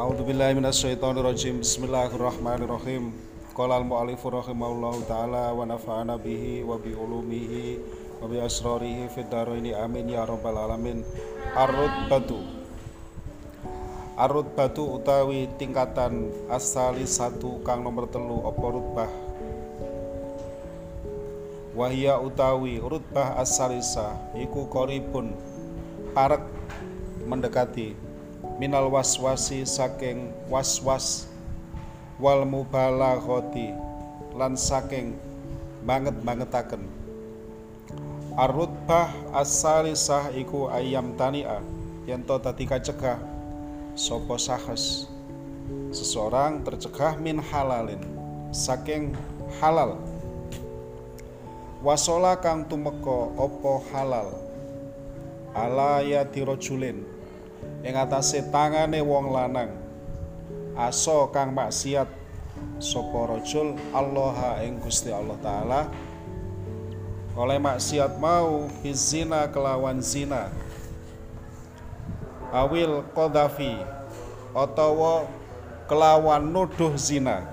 A'udzu billahi minasyaitonir rajim. Bismillahirrahmanirrahim. Qala al-mu'allif rahimahullahu taala wa nafa'ana bihi wa bi ulumihi wa bi asrarihi fid dharaini amin ya rabbal alamin. Ar-rutbatu. Ar-rutbatu utawi tingkatan asali satu kang nomor telu apa rutbah. Wahia utawi rutbah asalisa iku koribun parek mendekati minal waswasi saking waswas wal mubalaghati lan saking banget bangetaken arutbah asalisah iku ayam tania yen to dadi kacegah sapa sahes? Seseorang tercegah min halalin saking halal. Wasola kang tumeka apa halal? Ala ya dirojulin ing atase tangane wong lanang. Aso kang maksiat sapa rajul Allah ing Gusti Allah taala. Oleh maksiat mau bizina kelawan zina. Awil qadhafi utawa kelawan nuduh zina.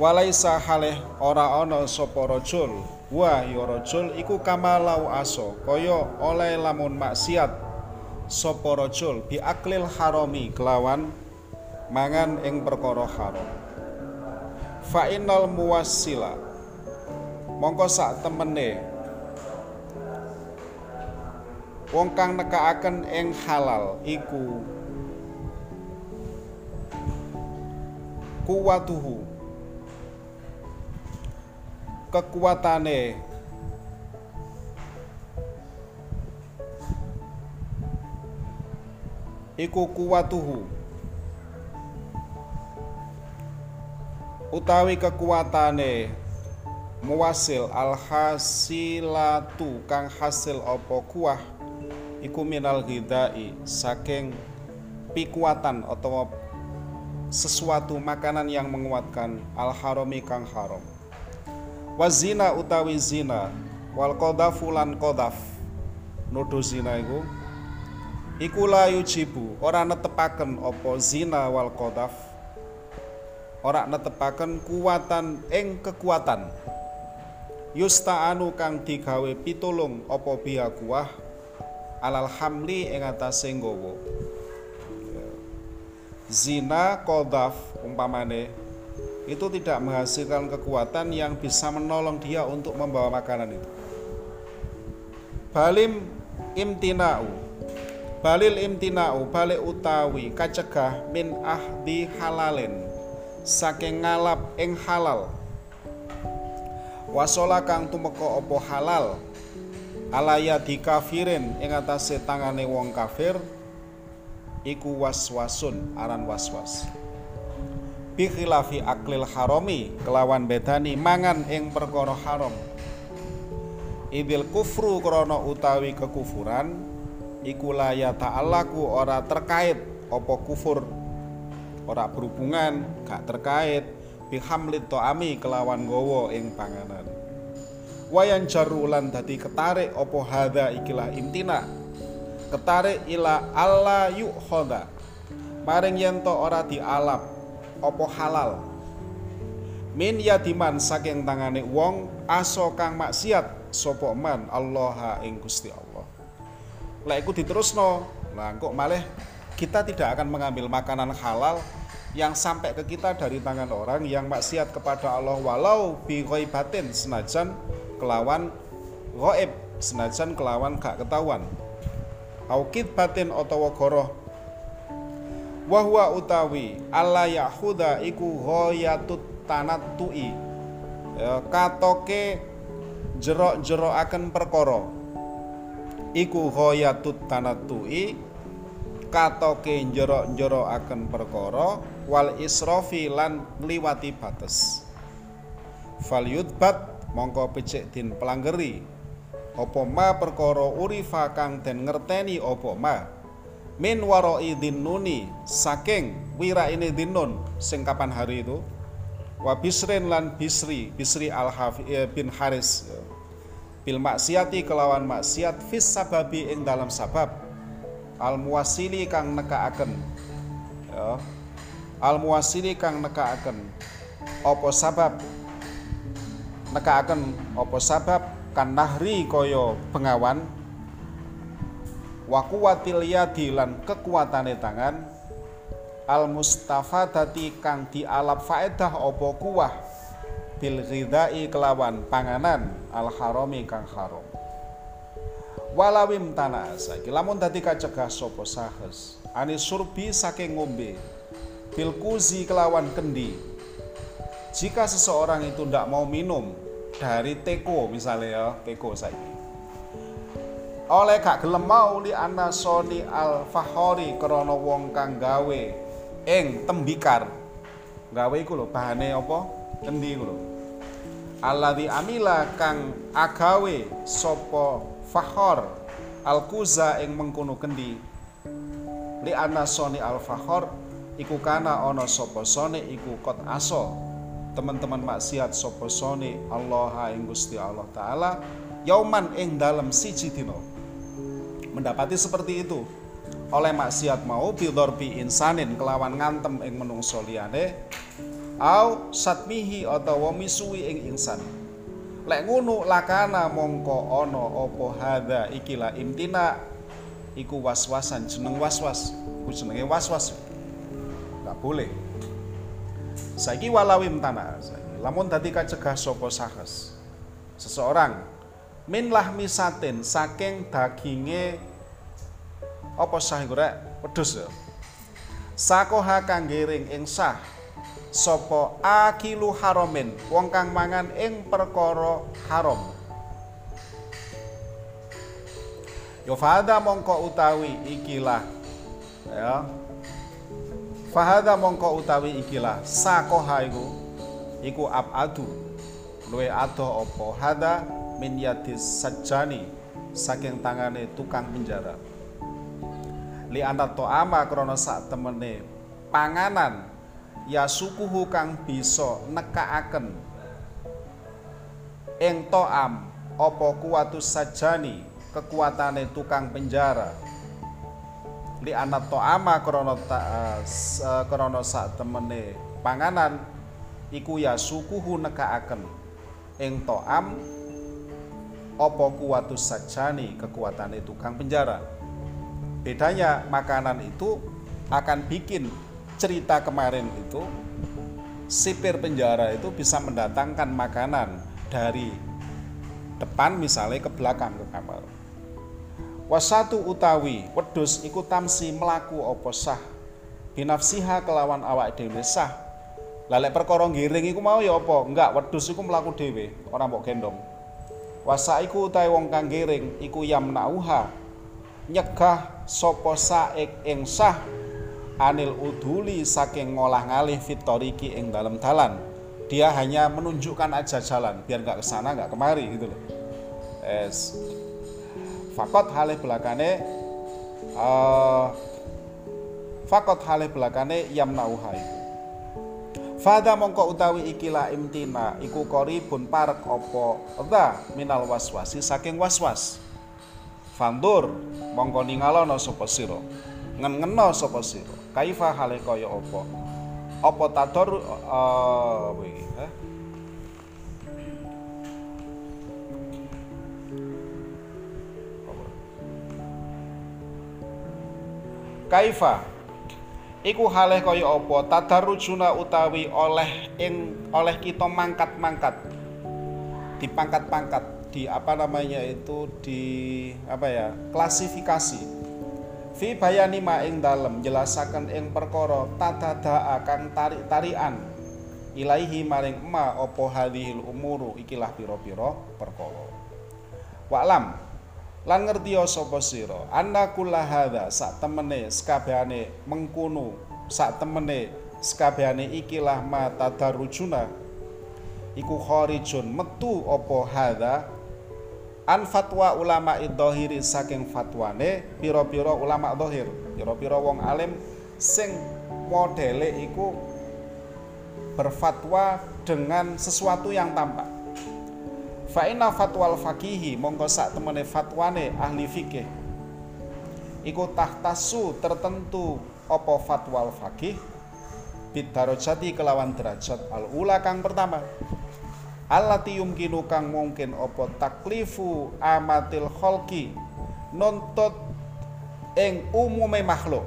Walaisa haleh ora ana sapa rajul wa ya rajul iku kamalau aso kaya oleh lamun maksiat. Sapa rajul? Bi aklil harami kelawan mangan ing perkara haram. Fa innal muwassila. Mongko sak temene. Wong kang nekaaken ing halal iku kuwatuhu kekuatane. Iku kuwatuhu utawi kekuatane muwasil alhasilatu kang hasil apa kuah iku minal ghidai saking pikuatan atau sesuatu makanan yang menguatkan al harami kang haram wazina utawi zina wal qadhafu lan qadhaf. Nuduh zina iku iku la yujibu ora netepaken apa zina wal qadhaf. Ora netepaken kuwatan ing kekuatan. Yusta'anu kang digawe pitulung apa biya kuah alal hamli ing atase zina qadhaf umpamane itu tidak menghasilkan kekuatan yang bisa menolong dia untuk membawa makanan itu. Balim imtina'u. Balil imtina'u balik utawi kacegah min ahdi halalin. Saking ngalap ing halal. Wasola kang tumeka apa halal? Alaya di kafirin ing atase tangane wong kafir iku waswasun aran waswas. bi khilafi aklil harami kelawan bedani mangan ing perkara haram. Idil kufru krana utawi kekufuran iku la ya ta'allaku ora terkait apa kufur. Ora berhubungan gak terkait bihamlit to'ami kelawan gowo ing panganan. Wayan jarulan dadi ketarik apa hadha ikilah imtina ketarik ila alla yukhadha maring yen to ora dialap apa halal? Min yadiman saking tangane wong aso kang maksiat sapa man Allah ing Gusti Allah. Lek iku diterusno lah kok malih kita tidak akan mengambil makanan halal yang sampai ke kita dari tangan orang yang maksiat kepada Allah walau bi ghaibatin senajan kelawan ghaib senajan kelawan gak ketahuan. Aukid batin utawa goroh wahwa utawi Allah yahuda iku ghayatut tanattu'i. Ya, katoke jerok-jerok akan perkara. Iku ghayatut tanattu'i katoke jerok-jerok akan perkara wal israfi lan ngliwati bates fal yudbat mongko becik din pelanggeri apa ma perkara urifa kang den ngerteni apa ma min waroi dinnuni saking wira ini dinun sing kapan hari itu? Wa bisrin lan bisri bisri al bin haris. Bil maksiati kelawan maksiat fis sababi ing dalam sabab. Al muwasili kang nekaaken. Ya. Al muwasili kang nekaaken. Apa sabab? Nekaaken apa sabab? Kan nahri kaya bengawan wa kuwatil yadi lan kekuatane tangan. Al mustafadati kang dialap faedah apa kuwah? Bil ghidai kelawan panganan al harami kang haram walawim tanah saiki lamun dadi kacegah sapa sahes? Ani surbi saking ngombe. Bil kuzi kelawan kendi. Jika seseorang itu tidak mau minum dari teko misalnya ya teko saiki oleh gak gelem mau li anasoni al fahori krana wong kang gawe ing tembikar. Gawe iku lho bahane apa? Kendi iku lho? Alladzi amila kang agawe sapa fahor al kuza ing mengkono kendi? Li anasoni al fahor iku kana ana sapa sone iku kot aso. Teman-teman maksiat sapa sone Allah ing Gusti Allah taala yauman ing dalem siji dina mendapati seperti itu. Oleh maksiat mau bidorbi insanin kelawan ngantem ing menungso liyane au satmihi utawa misuwi ing insan. Lek ngono lakana mongko ana apa hadza ikilah imtina iku waswasan jeneng waswas. Iku jenenge waswas. Gak boleh. Saiki walawim tanah. Lamun dadi kacegah sapa sahes seseorang min lahmisatin saking daginge apa sah iku rek? Wedhus ya. Sakoha kangge ring ing sah sapa akilu haramin wong kang mangan ing perkara haram. Yo fahada mongko utawi ikilah ya. Fahada mongko utawi ikilah sakoha iku iku abadu luwe adoh apa? Hada min yadis sajani saking tangane tukang penjara. Li anak to'ama krana sak temene panganan ya sukuhu kang bisa nekaaken ing to'am apa kuwatus sajani kekuatane tukang penjara? Li anak to'ama krana ta, uh, krana sak temene panganan iku ya sukuhu nekaaken ing to'am apa kuwatus sajani kekuatan itu tukang penjara? Bedanya makanan itu akan bikin cerita kemarin itu sipir penjara itu bisa mendatangkan makanan dari depan misalnya ke belakang ke kamar wasatu utawi wedus iku tamsi melaku opo sah? Binafsiha kelawan awak dhewe sah. Lalek perkara giring iku mau ya apa? Enggak wedus iku melaku dhewe. Ora mbok gendong Wasa iku utahe wong kang giring iku yamnauha nyegah sapa saik ing sah anil uduli saking ngolah ngalih fitoriki ing dalam dalan. Dia hanya menunjukkan aja jalan biar nggak ke sana nggak kemari gitu loh. Es fakot halih belakane uh, fakot halih belakane yamnauha iku Fada mongko utawi ikilah imtina iku koribun parek opo eda minal waswasi saking waswas. Fandur mongko ningalono sapa sira. Ngen-ngeno sapa sira. Kaifa hale kaya apa? Apa tador iki, eh? Kaifa iku haleh kaya apa? Tadarrujuna utawi oleh ing oleh kita mangkat-mangkat. Dipangkat-pangkat di apa namanya itu di apa ya klasifikasi. Fi bayani ma ing dalem jelasaken ing perkara tadada akan tarik-tarian ilaihi maring ma apa hadhil umuru ikilah pira-pira perkara. Wa'lam lan ngerti sapa sira? Anna kullahadza sak temene sekabehane mengkono sak temene sekabehane ikilah ma tadarrujuna iku kharijun metu apa hadza? An fatwa ulama idhahiri saking fatwane pira-pira ulama dhahir pira-pira wong alim sing modele iku berfatwa dengan sesuatu yang tampak Fa inna fatwal fakihi mongko sak temene fatwane ahli fikih. Iku tahtasu tertentu apa fatwal fakih? Bidarajati kelawan derajat al ula kang pertama. Allati yumkinu kang mungkin apa taklifu amatil kholki nuntut ing umume makhluk.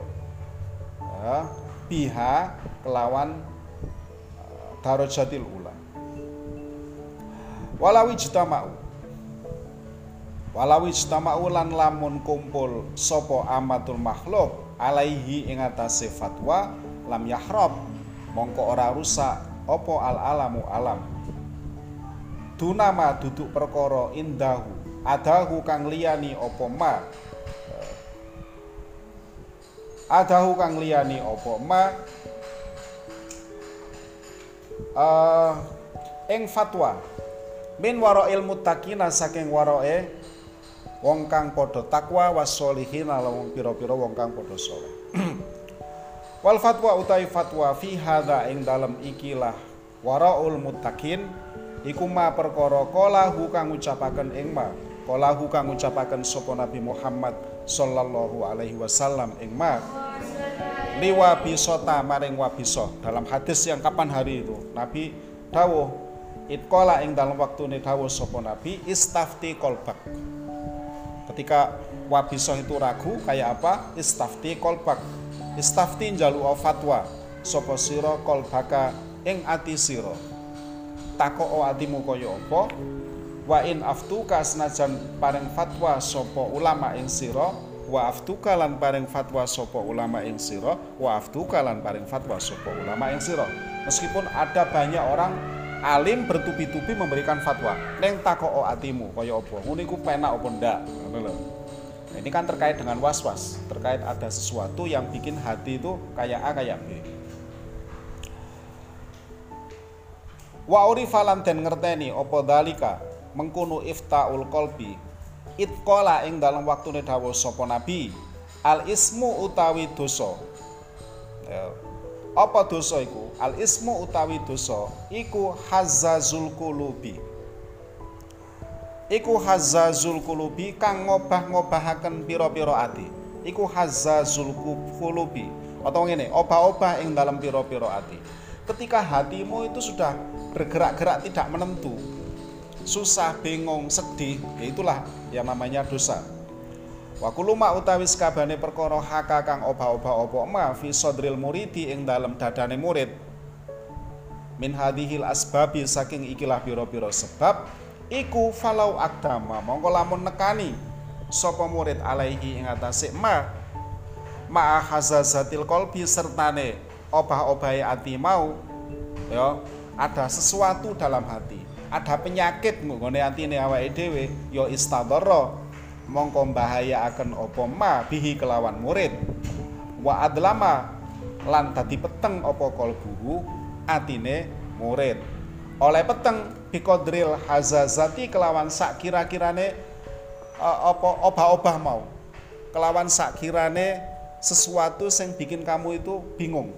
Ya, biha kelawan uh, darajatil ula walau ijtama'u walau ijtama'u lan lamun kumpul sapa amatul makhluk alaihi ing fatwa lam yahram mongko ora rusak apa al alamu alam? Dunama duduk perkara indahu adahu kang liyani apa ma? Adahu kang liyani apa ma? Uh, fatwa min ilmu muttaqina saking waroe wong kang padha takwa wasolihin lan pira-pira wong kang padha saleh wal fatwa utai fatwa fi hadza ing dalem ikilah waraul muttaqin iku ma perkara qalahu kang ngucapaken ing ma qalahu kang ngucapaken sapa Nabi Muhammad sallallahu alaihi wasallam ing ma liwa bisota maring wabisa dalam hadis yang kapan hari itu Nabi dawuh itqala ing dalam waktu dawuh sapa Nabi istafti kolbak. Ketika wabisoh itu ragu kayak apa? Istafti kolbak. Istafti njalu fatwa. Sapa sira kolbaka ing ati sira? Takok atimu kaya apa? Wa in aftuka senajan paring fatwa sapa ulama ing sira? Wa aftuka lan paring fatwa sapa ulama ing sira? Wa aftuka lan paring fatwa sapa ulama ing sira? Meskipun ada banyak orang alim bertubi-tubi memberikan fatwa. Neng takok atimu kaya apa ngono iku penak apa ndak? Nah, ini kan terkait dengan was-was. Terkait ada sesuatu yang bikin hati itu kayak A kayak B. Wa urifalan den ngerteni apa dalika? Mengkono iftaul qalbi itqala ing dalam waktune dawuh sapa nabi. Al ismu utawi dosa. Ya. Apa dosa iku? Al ismu utawi dosa iku hazazul qulubi. Iku hazazul qulubi kang ngobah-ngobahaken pira-pira ati. Iku hazazul qulubi. Atau ngene obah-obah ing dalam pira-pira ati. Ketika hatimu itu sudah bergerak-gerak tidak menentu susah, bingung, sedih ya itulah yang namanya dosa wa kuluma utawi kabane perkara haka kang oba-oba opo ma fi sodril muridi ing dalam dadane murid. Min hadhil asbabi saking ikilah piro-piro sebab iku falau akdama mongko lamun nekani sapa murid alaihi ing atase ma ma hazazatil qalbi sertane obah-obahe ati mau ya ada sesuatu dalam hati ada penyakit nggone atine awake dhewe ya istadara mongko akan apa ma bihi kelawan murid? Wa adlama lan dadi peteng apa kalbuhu atine murid. Oleh peteng bikodril hazazati kelawan sak kira-kirane apa obah-obah mau. Kelawan sak kirane sesuatu yang bikin kamu itu bingung.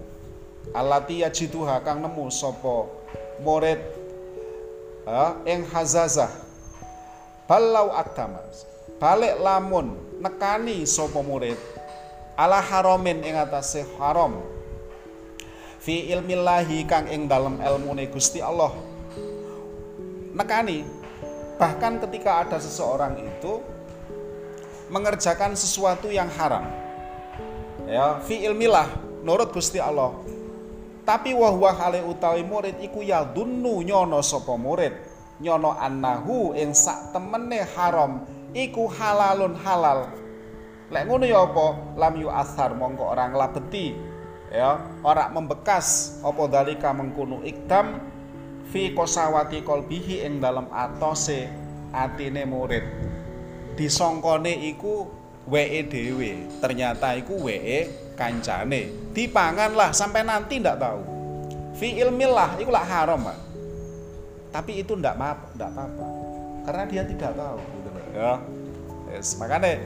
Alati yajiduha kang nemu sapa murid ing hazazah. Balau aktamas balik lamun nekani sapa murid. Ala haramin ing atase haram. Fi ilmillahi kang ing dalem ilmune Gusti Allah. Nekani bahkan ketika ada seseorang itu mengerjakan sesuatu yang haram. Ya fi ilmilah nurut Gusti Allah. Tapi wahwa hale utawi murid iku ya dunnu nyono sapa murid. Nyono annahu ing sak temene haram iku halalun halal. Lek ngono ya apa? Lam yu asar mongko orang labeti ya ora membekas apa dalika mengkono ikdam fi kosawati kolbihi ing dalam atose atine murid. Disongkone iku WE dhewe ternyata iku WE kancane. Dipangan lah sampai nanti ndak tahu fi ilmillah itu lah haram Pak. tapi itu ndak ndak apa karena dia tidak tahu ya yes, makanya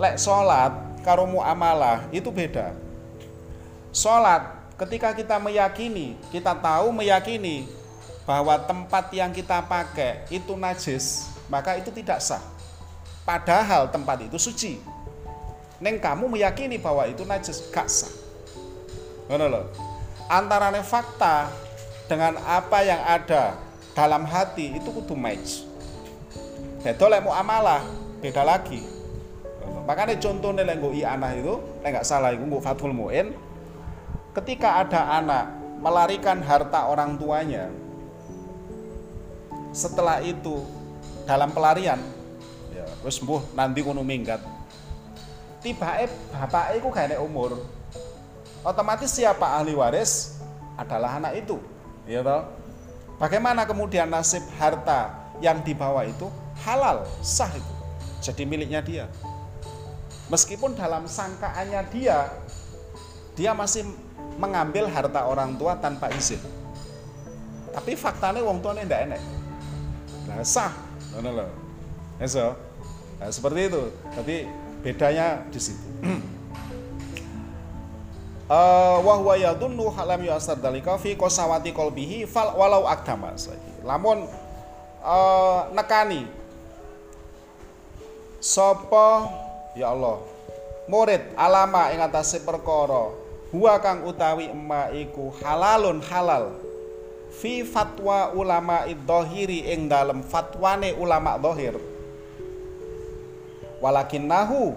lek sholat karo muamalah itu beda sholat ketika kita meyakini kita tahu meyakini bahwa tempat yang kita pakai itu najis maka itu tidak sah padahal tempat itu suci Neng kamu meyakini bahwa itu najis gak sah. Ngono loh. Antarane fakta dengan apa yang ada dalam hati itu kudu match. Beda lek amalah, beda lagi. Makanya contohnya lek i anak itu, lek nggak salah itu nggo Fathul Muin, ketika ada anak melarikan harta orang tuanya, setelah itu dalam pelarian, ya wis mbuh nanti ngono minggat. Tiba bapak itu gak umur. Otomatis siapa ahli waris adalah anak itu, ya toh. Bagaimana kemudian nasib harta yang dibawa itu halal, sah itu. Jadi miliknya dia. Meskipun dalam sangkaannya dia dia masih mengambil harta orang tua tanpa izin. Tapi faktanya wong tuanya ndak enek. Nah, sah. Ngono lho. Eso. Nah, seperti itu. Tapi bedanya di situ. Uh, wa huwa yadunnu halam yasar dalika fi qasawati qalbihi fal walau akdama lamun uh, nekani sapa? Ya Allah. Murid alama ing atase perkara. Huwa kang utawi emma iku halalun halal. Fi fatwa ulama idhahiri ing dalem fatwane ulama dhahir. Walakin nahu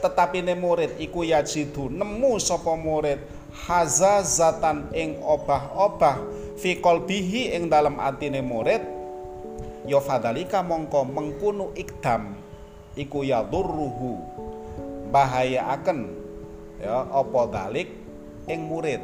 tetapi ne murid iku yajidu nemu sapa murid hazazatan ing obah-obah fi qalbihi ing dalem atine murid. Ya fadalika mongko mengkunu ikdam iku yadurruhu. Bahaya akan ya apa dalik ing murid.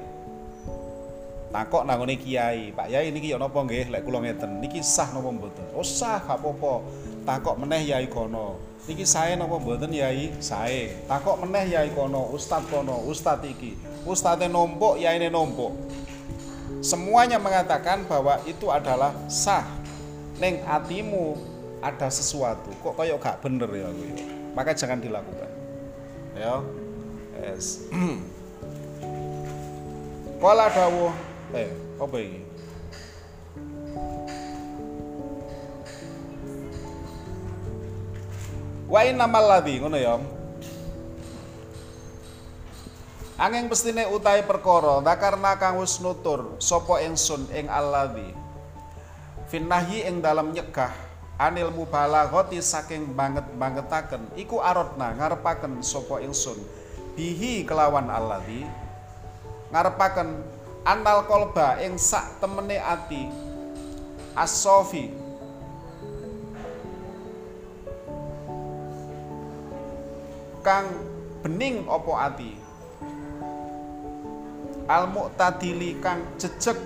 Takok nangone kiai Pak Yai niki ya napa nggih? Lek kula ngeten niki sah napa mboten? Oh sah gak apa-apa. Takok meneh yai kono. Niki sae napa mboten yai? Sae. Takok meneh yai kono ustad kono ustad iki. Ustadnya nombok yaine nombok. Semuanya mengatakan bahwa itu adalah sah. Neng atimu ada sesuatu kok kayak gak bener ya aku ya? Maka jangan dilakukan. Ya. Yes Kala dawuh eh apa ini? Wa innamal ladzi ngono ya. Angin pestine utai perkara dakarna kang wis nutur sapa ingsun ing alladzi. Finnahi ing dalam nyegah anil mubalaghati saking banget-bangetaken iku arodna ngarepaken sapa ingsun. Bihi kelawan alladzi ngarepaken anal kolba ing sak temene ati. Asofi kang bening opo ati? Al muqtadili kang jejeg.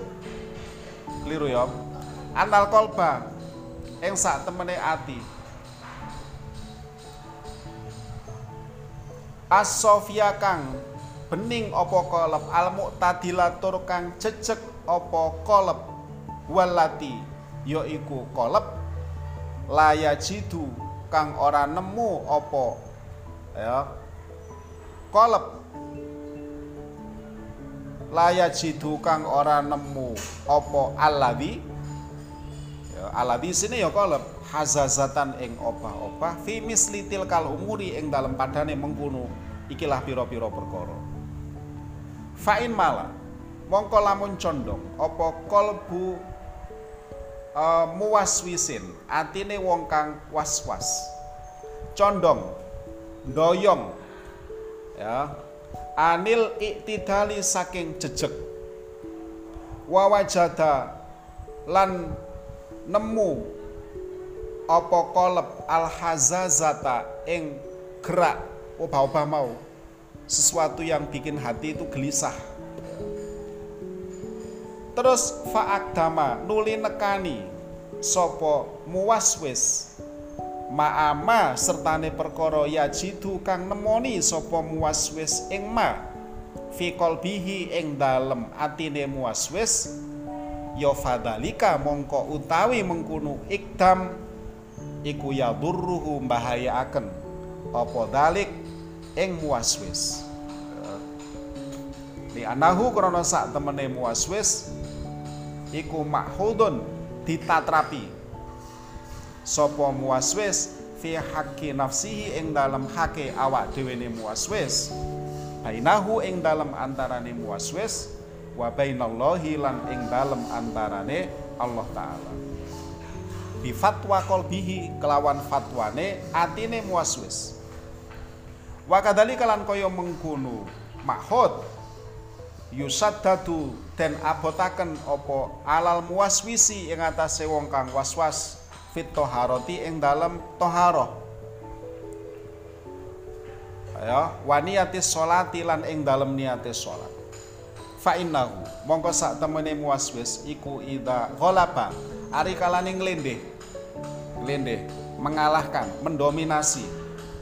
Keliru ya. Anal kolba ing sak temene ati. Asofia kang bening opo kolep? Al muqtadilatur kang jejeg opo kolep? Walati yaiku kolep. Laya jidu kang ora nemu opo ya. Kolep. Laya jidu kang ora nemu opo aladi aladi sini ya kolep hazazatan ing obah-obah fi misli tilkal umuri ing dalam padane mengkuno ikilah piro-piro perkara. Fa'in mala mongko lamun condong apa kolbu uh, muwaswisin atine wong kang was-was. Condong doyong ya anil iktidali saking jejeg. Wawajada lan nemu apa koleb alhazazata ing gerak obah-obah mau. Sesuatu yang bikin hati itu gelisah. Terus faakdama nuli nekani sopo muwaswis ma'ama sertane perkara yajidu kang nemoni sopo muwaswis ing ma. Fi qalbihi ing dalem atine muwaswis ya fadalika mongko utawi mengkunu ikdam iku yadurruhu mbahayaaken apa dalik? Ing muwaswis di anahu krana sak temene muwaswis iku makhudun ditatrapi. Sapa muwaswis fi haqqi nafsihi ing dalam hake awak dhewe ne muwaswis bainahu ing dalam antarane muwaswis wa bainallahi lan ing dalam antarane Allah taala. Bi fatwa qalbihi kelawan fatwane atine muwaswis wa kadali kalan kaya mengkono makhud yusaddadu den abotaken apa alal muwaswisi ing atase wong kang waswas fit toharoti ing dalam toharoh. Ya waniyatis sholati lan ing dalam niatis sholat fa innahu. Mongko sak temene muaswis iku ida ghalaba ari kalane nglendeh nglendeh mengalahkan mendominasi.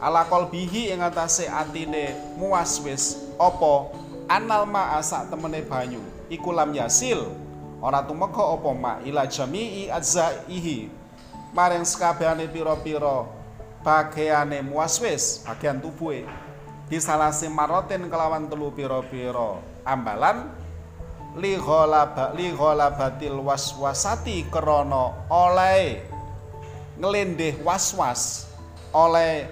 Ala qalbihi ing atase atine muaswis apa? Anal ma sak temene banyu iku lam yasil. Ora tumeka apa ma? Ila jami'i adzaihi maring sekabehane pira-pira bagiane muaswis bagian tubuhe disalasi maroten kelawan telu pira-pira. Ambalan li ghalaba li ghalabatil waswasati krana oleh nglendeh waswas oleh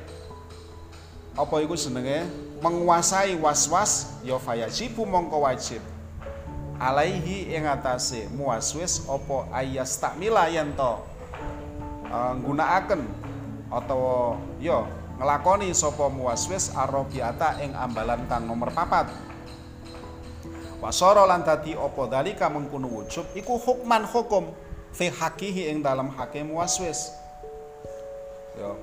apa iku jenenge? Menguasai waswas ya fayajibu mongko wajib. Alaihi ing atase muaswis apa ayas takmila yen to uh, nggunakaken atau yo ngelakoni sopo muaswis arabiata ing ambalan kang nomor papat. Wasara lan dadi apa dalika mengkono wujub iku hukman hukum fi hakihi ing dalam hakim muaswis. Yo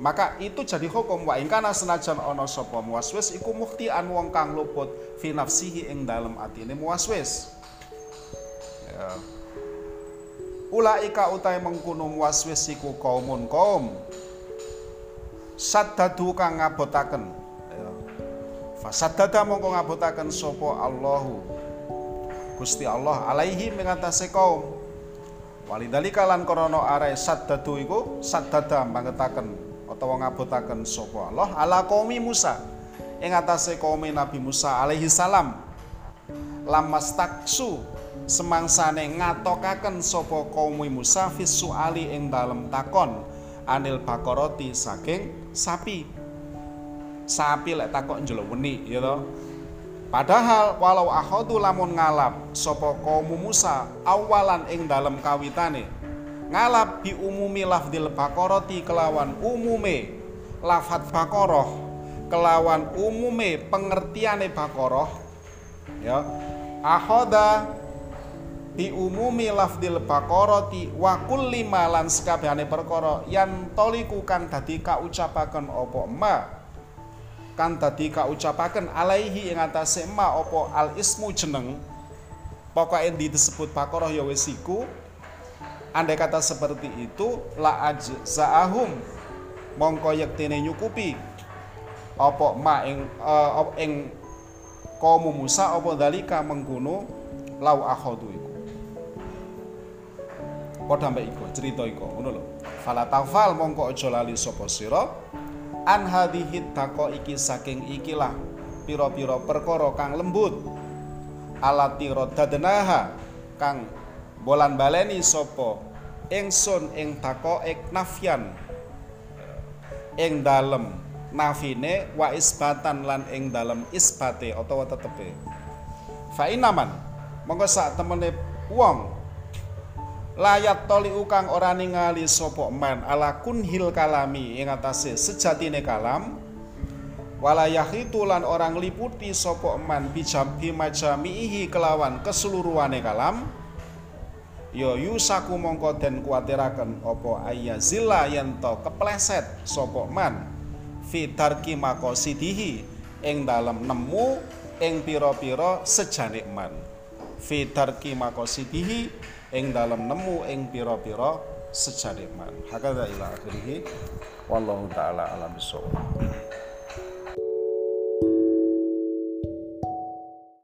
maka itu jadi hukum. Wa ingkana senajan ana sapa muaswis iku an wong kang luput fi nafsihi ing dalam atine muaswis. Ya. Ulaika utai mengkono muaswis iku kaumun kaum saddadu kang ngabotaken. Fasaddada mongko ngabotaken sapa Allahu? Gusti Allah alaihi mengatasi kaum. Walidhalika lan krana are saddadu iku saddada mangetaken utawa ngabotaken sapa Allah ala qaumi Musa. Ing atase kaum Nabi Musa alaihi salam. Lamas taksu semangsane ngatokaken sapa kaum Musa fisu ali ing dalem takon anil bakoroti saking sapi. Sapi lek takok njeluk weni ya to padahal walau akhadu lamun ngalap sapa kaum Musa awalan ing dalem kawitane. Ngalap bi umumi lafdil bakoroti kelawan umume lafat bakoroh kelawan umume pengertiane bakoroh ya. Akhoda bi umumi lafdil baqarati wa kulli ma lan sekabehane perkara yan toliku kan dadi kaucapaken apa ma. Kan dadi kaucapaken alaihi ing atase ma apa al ismu jeneng. Pokoke disebut baqarah ya wis iku. Andai kata seperti itu la ajzaahum. Mongko yektene nyukupi apa ma ing uh, ing kaum Musa apa dalika mengkono lau akhodu padha mbek iku cerita iku. Ngono lho. Fala tafal mongko aja lali sapa sira. An hadhihi iki saking ikilah pira-pira perkara kang lembut. Alati radadnaha kang bolan baleni sapa ingsun ing ek nafyan. Ing dalem nafine wa isbatan lan ing dalem isbate utawa tetepe. Fa inaman monggo sak temene wong layat toli ukang ora ningali sapa man. Ala kunhil kalami ing atase sejatine kalam. Wala yahitu lan orang liputi sapa man bijambi majamihi kelawan keseluruhane kalam. Ya yusaku mongko den kuatiraken apa ayazilla yen to kepleset sapa man. Fi darki maqasidihi ing dalem nemu ing pira-pira sejane man. Fi darki maqasidihi ing dalam nemu ing pira-pira sejane man hakadha ila akhirih. Wallahu taala alam bisawab